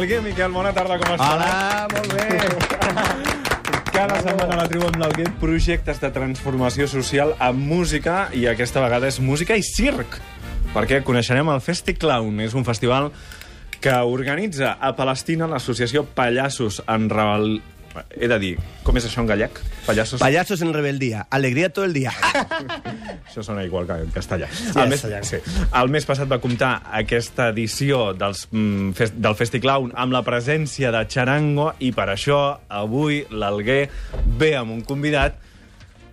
Alguer, Miquel, bona tarda, com estàs? Hola, molt bé. Cada setmana a la tribu amb l'Alguer, projectes de transformació social amb música, i aquesta vegada és música i circ, perquè coneixerem el Festi Clown. És un festival que organitza a Palestina l'associació Pallassos en Rebel... He de dir, com és això en gallec? Pallassos... Payasos en rebeldía. Alegría todo el día. Això sona igual que en castellà. Sí, el, mes, castellà. sí. el mes passat va comptar aquesta edició dels, mm, fest, del Festiclown amb la presència de Charango i per això avui l'Alguer ve amb un convidat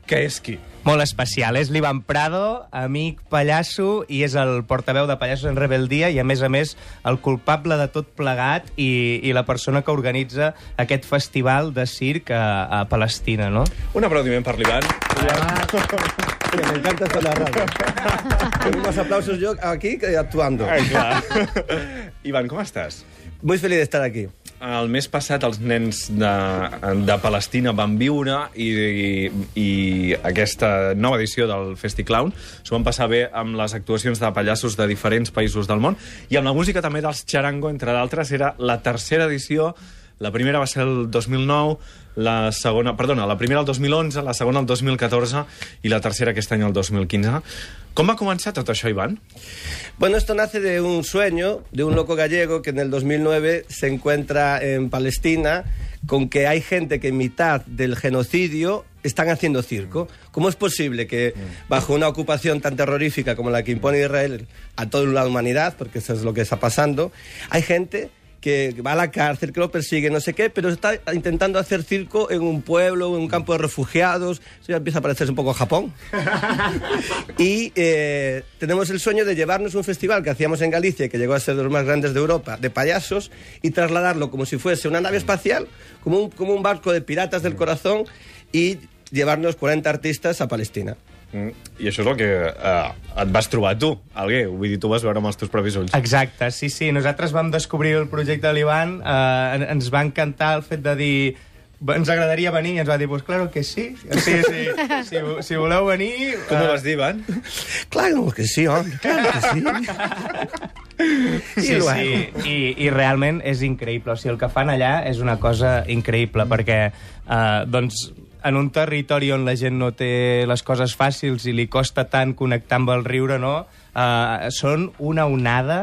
que és qui? Molt especial. És l'Ivan Prado, amic pallasso, i és el portaveu de Pallassos en Rebeldia i, a més a més, el culpable de tot plegat i, i la persona que organitza aquest festival de circ a, a Palestina, no? Un aplaudiment per l'Ivan. Que me encanta esto en la radio. Tengo más aplausos yo aquí que actuando. Ai, clar. Ivan, com estàs? Muy feliz de estar aquí. El mes passat els nens de, de Palestina van viure i, i, i aquesta nova edició del Festiclown s'ho van passar bé amb les actuacions de pallassos de diferents països del món i amb la música també dels Charango, entre d'altres, era la tercera edició la primera va ser el 2009, la segona, perdona, la primera el 2011, la segona el 2014 i la tercera aquest any el 2015. Com va començar tot això? Bueno, esto nace de un sueño de un loco gallego que en el 2009 se encuentra en Palestina con que hay gente que en mitad del genocidio están haciendo circo. ¿Cómo es posible que bajo una ocupación tan terrorífica como la que impone Israel a toda la humanidad, porque eso es lo que está pasando, hay gente que va a la cárcel, que lo persigue, no sé qué, pero está intentando hacer circo en un pueblo, en un campo de refugiados. Eso ya empieza a parecerse un poco a Japón. y eh, tenemos el sueño de llevarnos un festival que hacíamos en Galicia, que llegó a ser de los más grandes de Europa, de payasos, y trasladarlo como si fuese una nave espacial, como un, como un barco de piratas del corazón, y llevarnos 40 artistas a Palestina. Mm, I això és el que eh, et vas trobar tu, Alguer. Vull dir, tu vas veure amb els teus propis ulls. Exacte, sí, sí. Nosaltres vam descobrir el projecte de l'Ivan, eh, en- ens va encantar el fet de dir ens agradaria venir, i ens va dir, pues claro que sí. Sí, sí. Si, si voleu venir... Com ho eh, vas dir, Ivan? Claro que sí, hombre, claro que sí. I Sí, luego- sí, I, i realment és increïble. O sigui, el que fan allà és una cosa increïble, perquè eh, doncs, en un territori on la gent no té les coses fàcils i li costa tant connectar amb el riure, no? Eh, són una onada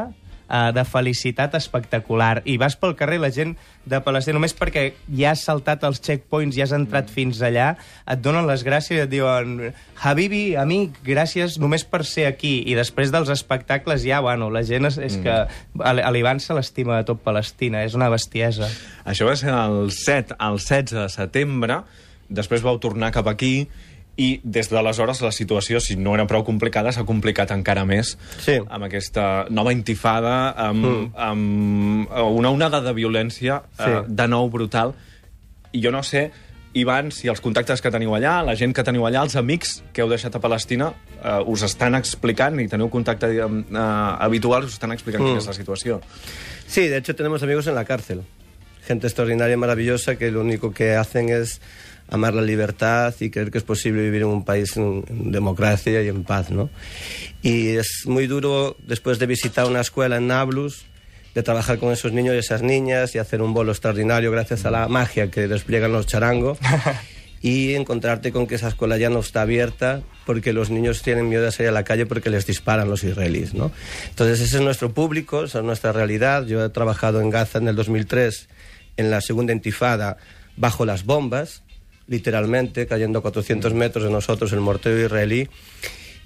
eh, de felicitat espectacular. I vas pel carrer, la gent de Palestina, només perquè ja has saltat els checkpoints, ja has entrat fins allà, et donen les gràcies i et diuen Habibi, amic, gràcies només per ser aquí. I després dels espectacles ja, bueno, la gent és, és que a a l'Ivan se l'estima de tot Palestina, és una bestiesa. Això va ser el 7 al 16 de setembre, després vau tornar cap aquí i des d'aleshores la situació, si no era prou complicada, s'ha complicat encara més Sí. amb aquesta nova intifada, amb, mm. amb una onada de violència sí. eh, Sí. de nou brutal. I jo no sé, Ivan, si els contactes que teniu allà, la gent que teniu allà, els amics que heu deixat a Palestina, eh, us estan explicant i teniu contacte eh, habitual, us estan explicant mm. quina és la situació. Sí, de hecho tenemos amigos en la cárcel. Gente extraordinaria maravillosa que lo único que hacen es amar la libertad y creer que es posible vivir en un país en, en democracia y en paz, ¿no? Y es muy duro, después de visitar una escuela en Nablus, de trabajar con esos niños y esas niñas y hacer un bolo extraordinario gracias a la magia que despliegan los charangos y encontrarte con que esa escuela ya no está abierta porque los niños tienen miedo de salir a la calle porque les disparan los israelíes, ¿no? Entonces ese es nuestro público, esa es nuestra realidad. Yo he trabajado en Gaza en el 2003 en la segunda intifada bajo las bombas, literalmente cayendo a 400 metros de nosotros el mortero israelí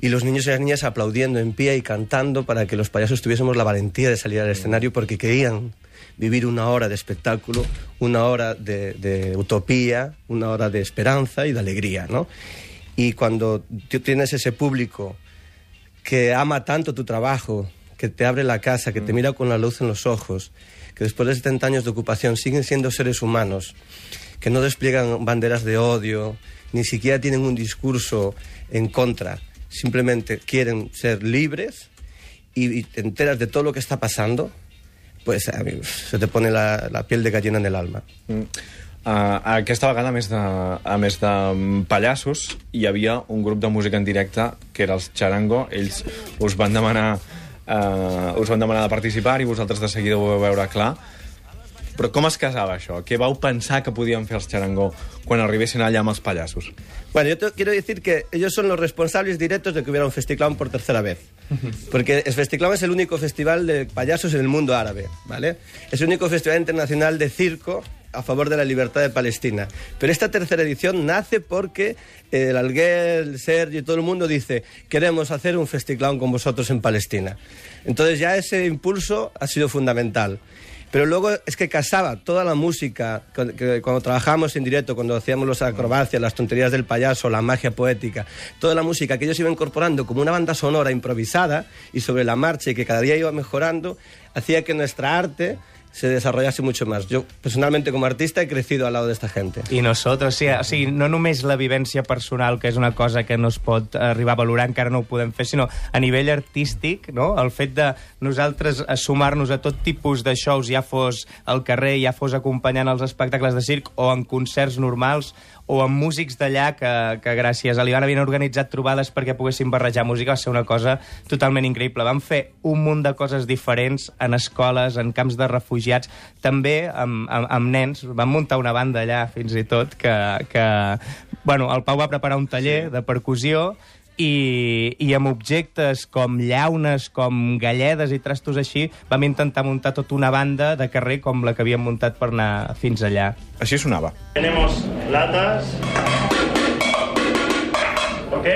y los niños y las niñas aplaudiendo en pie y cantando para que los payasos tuviésemos la valentía de salir al escenario porque querían vivir una hora de espectáculo, una hora de, de utopía, una hora de esperanza y de alegría, ¿no? Y cuando tú tienes ese público que ama tanto tu trabajo, que te abre la casa, que te mira con la luz en los ojos, que después de 70 años de ocupación siguen siendo seres humanos, que no despliegan banderas de odio, ni siquiera tienen un discurso en contra, simplemente quieren ser libres y, y te enteras de todo lo que está pasando, pues a mí, se te pone la, la piel de gallina en el alma. Mm. Uh, aquesta vegada, a més, de, a més de pallassos, hi havia un grup de música en directe, que era els Charango. Ells us van demanar, uh, us van demanar de participar i vosaltres de seguida ho vau veure clar. Però com es casava això? Què vau pensar que podien fer els xarangó quan arribessin allà amb els pallassos? Bueno, yo te quiero decir que ellos son los responsables directos de que hubiera un Festiclown por tercera vez. Porque el Festiclown es el único festival de payasos en el mundo árabe, ¿vale? Es el único festival internacional de circo a favor de la libertad de Palestina. Pero esta tercera edición nace porque el Alguer, el Sergio y todo el mundo dice queremos hacer un Festiclown con vosotros en Palestina. Entonces ya ese impulso ha sido fundamental. Pero luego es que casaba toda la música, que cuando trabajábamos en directo, cuando hacíamos las acrobacias, las tonterías del payaso, la magia poética, toda la música que ellos iban incorporando como una banda sonora improvisada y sobre la marcha y que cada día iba mejorando, hacía que nuestra arte se desarrollase mucho más. Yo, personalmente, como artista, he crecido al lado de esta gente. I nosaltres, sí, o sigui, no només la vivència personal, que és una cosa que no es pot arribar a valorar, encara no ho podem fer, sinó a nivell artístic, no? el fet de nosaltres a sumar-nos a tot tipus de shows, ja fos al carrer, ja fos acompanyant els espectacles de circ o en concerts normals, o amb músics d'allà que, que gràcies a l'Ivan havien organitzat trobades perquè poguessin barrejar música, va ser una cosa totalment increïble. Vam fer un munt de coses diferents en escoles, en camps de refugiats, també amb, amb, amb nens. Vam muntar una banda allà, fins i tot, que, que bueno, el Pau va preparar un taller de percussió i, i amb objectes com llaunes, com galledes i trastos així, vam intentar muntar tota una banda de carrer com la que havíem muntat per anar fins allà. Així sonava. Tenemos latas. ¿Ok?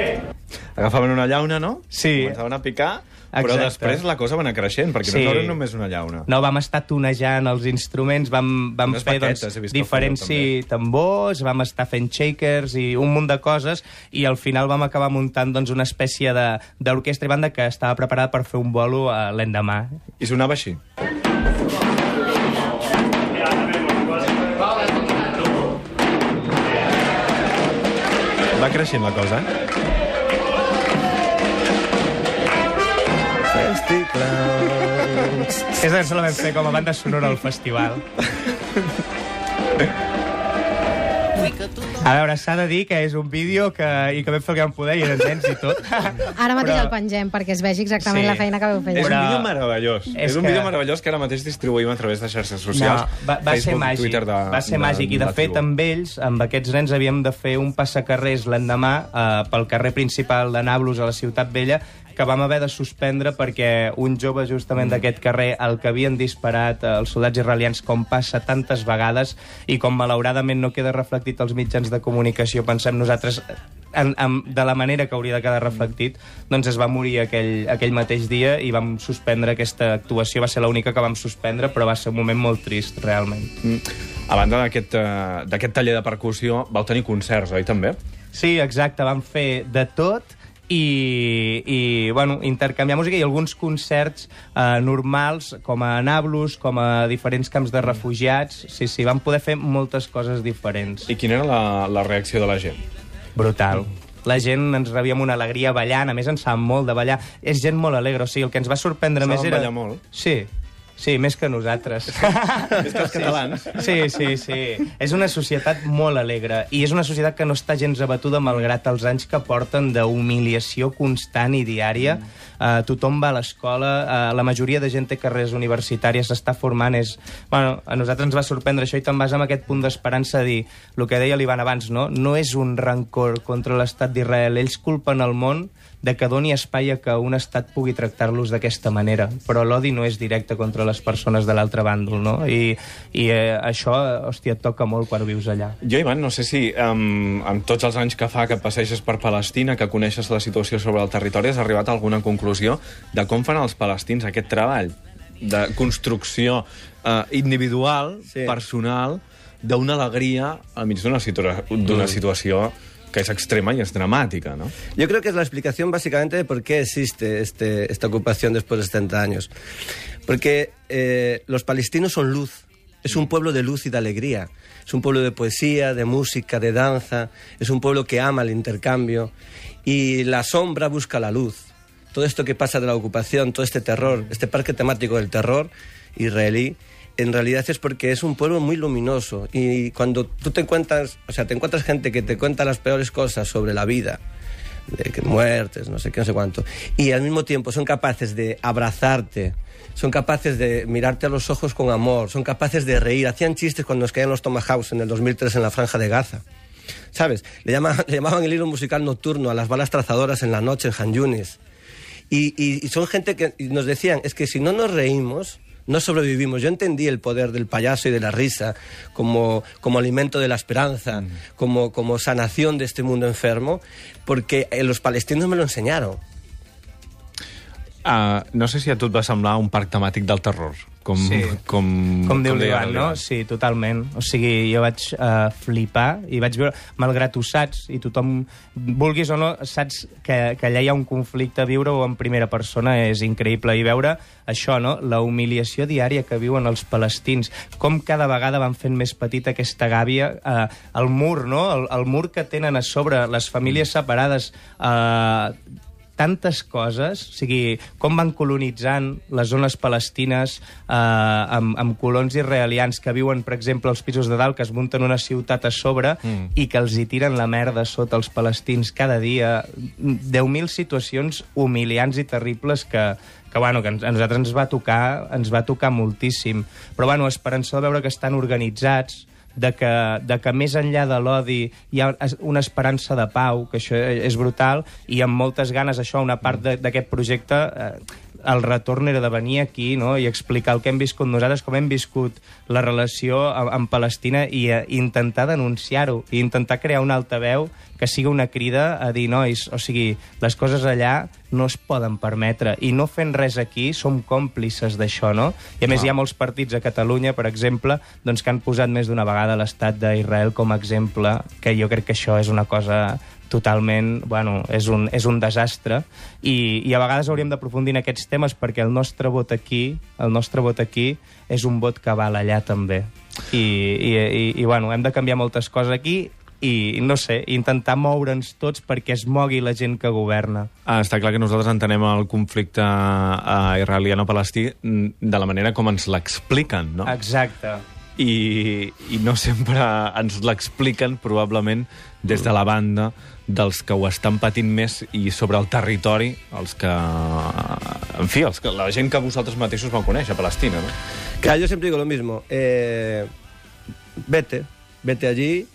Agafaven una llauna, no? Sí. Començaven a picar, però Exacte. després la cosa va anar creixent, perquè Sí. no era només una llauna. No, vam estar tonejant els instruments, vam, vam Unes fer baquetes, doncs, diferents sí, tambors, vam estar fent shakers i un munt de coses, i al final vam acabar muntant doncs, una espècie de- d'orquestra i banda que estava preparada per fer un bolo eh, l'endemà. I sonava així. Va creixent la cosa, eh? Festiclown. Aquesta cançó la vam fer com a banda sonora al festival. A veure, s'ha de dir que és un vídeo que, i que vam fer el que vam poder i eren nens i tot. Ara mateix Però- el pengem perquè es vegi exactament Sí. la feina que veu fer. És Però- un vídeo meravellós. És, És un que- vídeo meravellós que ara mateix distribuïm a través de xarxes socials. No, va, va ser Facebook, màgic, Twitter de, va ser màgic. I, de, fet, tribu. amb ells, amb aquests nens, havíem de fer un passacarrers l'endemà eh, pel carrer principal de Nablus, a la Ciutat Vella, que vam haver de suspendre perquè un jove justament d'aquest carrer, el que havien disparat eh, els soldats israelians, com passa tantes vegades, i com malauradament no queda reflectit als mitjans de comunicació, pensem nosaltres, en, en, de la manera que hauria de quedar reflectit, doncs es va morir aquell, aquell mateix dia i vam suspendre aquesta actuació. Va ser l'única que vam suspendre, però va ser un moment molt trist, realment. Mm. A banda d'aquest eh, d'aquest taller de percussió, vau tenir concerts, oi, també? Sí, exacte, vam fer de tot i, i bueno, intercanviar música i alguns concerts eh, normals, com a Nablus, com a diferents camps de refugiats. Sí, sí, vam poder fer moltes coses diferents. I quina era la, la reacció de la gent? Brutal. La gent ens rebia amb una alegria ballant, a més ens sap molt de ballar. És gent molt alegre, o sigui, el que ens va sorprendre Saben més era... ballar molt? Sí, sí, més que nosaltres. Més que els catalans. Sí, sí, sí. És una societat molt alegre i és una societat que no està gens abatuda malgrat els anys que porten d'humiliació constant i diària. Uh, tothom va a l'escola, uh, la majoria de gent té carreres universitàries, s'està formant. És... Bueno, a nosaltres ens va sorprendre això i te'n vas amb aquest punt d'esperança a dir el que deia l'Ivan abans, no? No és un rancor contra l'estat d'Israel. Ells culpen el món de que doni espai a que un estat pugui tractar-los d'aquesta manera. Però l'odi no és directe contra les persones de l'altre bàndol, no? I, i eh, això, hòstia, et toca molt quan vius allà. Jo, Ivan, no sé si um, amb tots els anys que fa que passeges per Palestina, que coneixes la situació sobre el territori, has arribat a alguna conclusió de com fan els palestins aquest treball de construcció uh, individual, Sí. personal, d'una alegria al mig d'una situa d'una situació que es extrema y es dramática, ¿no? Yo creo que es la explicación básicamente de por qué existe este, esta ocupación después de 70 años. Porque eh, los palestinos son luz, es un pueblo de luz y de alegría, es un pueblo de poesía, de música, de danza, es un pueblo que ama el intercambio y la sombra busca la luz. Todo esto que pasa de la ocupación, todo este terror, este parque temático del terror israelí, en realidad es porque es un pueblo muy luminoso y cuando tú te encuentras, o sea, te encuentras gente que te cuenta las peores cosas sobre la vida, de que muertes, no sé qué, no sé cuánto. Y al mismo tiempo son capaces de abrazarte, son capaces de mirarte a los ojos con amor, son capaces de reír. Hacían chistes cuando nos caían los Tomahawks en el 2003 en la Franja de Gaza. ¿Sabes? Le, llama- le llamaban el hilo musical nocturno a las balas trazadoras en la noche en Han Yunis. Y, son gente que nos decían, es que si no nos reímos, no sobrevivimos. Yo entendí el poder del payaso y de la risa como, como alimento de la esperanza, como, como sanación de este mundo enfermo, porque eh, los palestinos me lo enseñaron. Uh, no sé si a tu et va semblar un parc temàtic del terror, com, Sí. com, Com diu deia l'Ivan, no? Sí, totalment. O sigui, jo vaig uh, flipar i vaig veure, malgrat ho saps, i tothom, vulguis o no, saps que, que allà hi ha un conflicte, viure-ho en primera persona és increïble. I veure això, no? La humiliació diària que viuen els palestins, com cada vegada van fent més petita aquesta gàbia, eh, el mur, no? El, el mur que tenen a sobre, les famílies separades, eh, tantes coses, o sigui, com van colonitzant les zones palestines eh, amb, amb colons israelians que viuen, per exemple, als pisos de dalt, que es munten una ciutat a sobre mm. i que els hi tiren la merda sota els palestins cada dia. 10.000 situacions humiliants i terribles que, que, bueno, que a nosaltres ens va tocar, ens va tocar moltíssim. Però, bueno, esperançó de veure que estan organitzats, de que, de que més enllà de l'odi hi ha una esperança de pau, que això és brutal, i amb moltes ganes això, una part d'aquest projecte, eh, el retorn era de venir aquí no? i explicar el que hem viscut nosaltres, com hem viscut la relació amb, amb Palestina i eh, intentar denunciar-ho, i intentar crear un altaveu que sigui una crida a dir, nois, o sigui, les coses allà no es poden permetre, i no fent res aquí som còmplices d'això, no? I a més Clar. hi ha molts partits a Catalunya, per exemple, doncs, que han posat més d'una vegada l'estat d'Israel com a exemple, que jo crec que això és una cosa totalment, bueno, és un, és un desastre i, i a vegades hauríem d'aprofundir en aquests temes perquè el nostre vot aquí, el nostre vot aquí és un vot que val allà també. I, i, i, i bueno, hem de canviar moltes coses aquí i, no sé, intentar moure'ns tots perquè es mogui la gent que governa. Ah, està clar que nosaltres entenem el conflicte uh, israeliano-palestí mm, de la manera com ens l'expliquen, no? Exacte. I, I no sempre ens l'expliquen, probablement, des de la banda dels que ho estan patint més i sobre el territori, els que... En fi, els que, la gent que vosaltres mateixos vau conèixer a Palestina, no? Claro, yo siempre digo lo mismo. eh, vete, vete allí,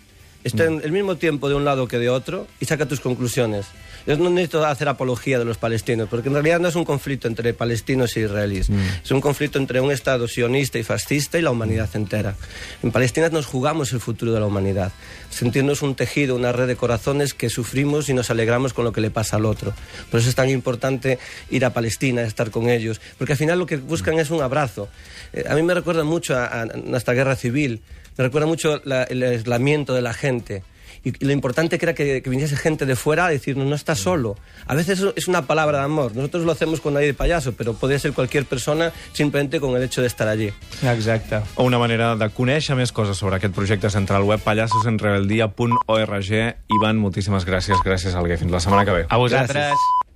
está en el mismo tiempo de un lado que de otro y saca tus conclusiones. Yo no necesito hacer apología de los palestinos, porque en realidad no es un conflicto entre palestinos e israelíes. Es un conflicto entre un Estado sionista y fascista y la humanidad entera. En Palestina nos jugamos el futuro de la humanidad, sentirnos un tejido, una red de corazones que sufrimos y nos alegramos con lo que le pasa al otro. Por eso es tan importante ir a Palestina, estar con ellos, porque al final lo que buscan es un abrazo. Eh, a mí me recuerda mucho a, a nuestra guerra civil, me recuerda mucho la- el aislamiento de la gente. Y lo importante que era que, que viniese gente de fuera a decirnos, no estás solo. A veces eso es una palabra de amor. Nosotros lo hacemos con nadie de payaso, pero podría ser cualquier persona simplemente con el hecho de estar allí. Exacte. O una manera de conèixer més coses sobre aquest projecte central web pallasosenrebeldia.org. Ivan, moltíssimes gràcies. Gràcies, Alguer. Fins la setmana que ve. A vosaltres. Gràcies.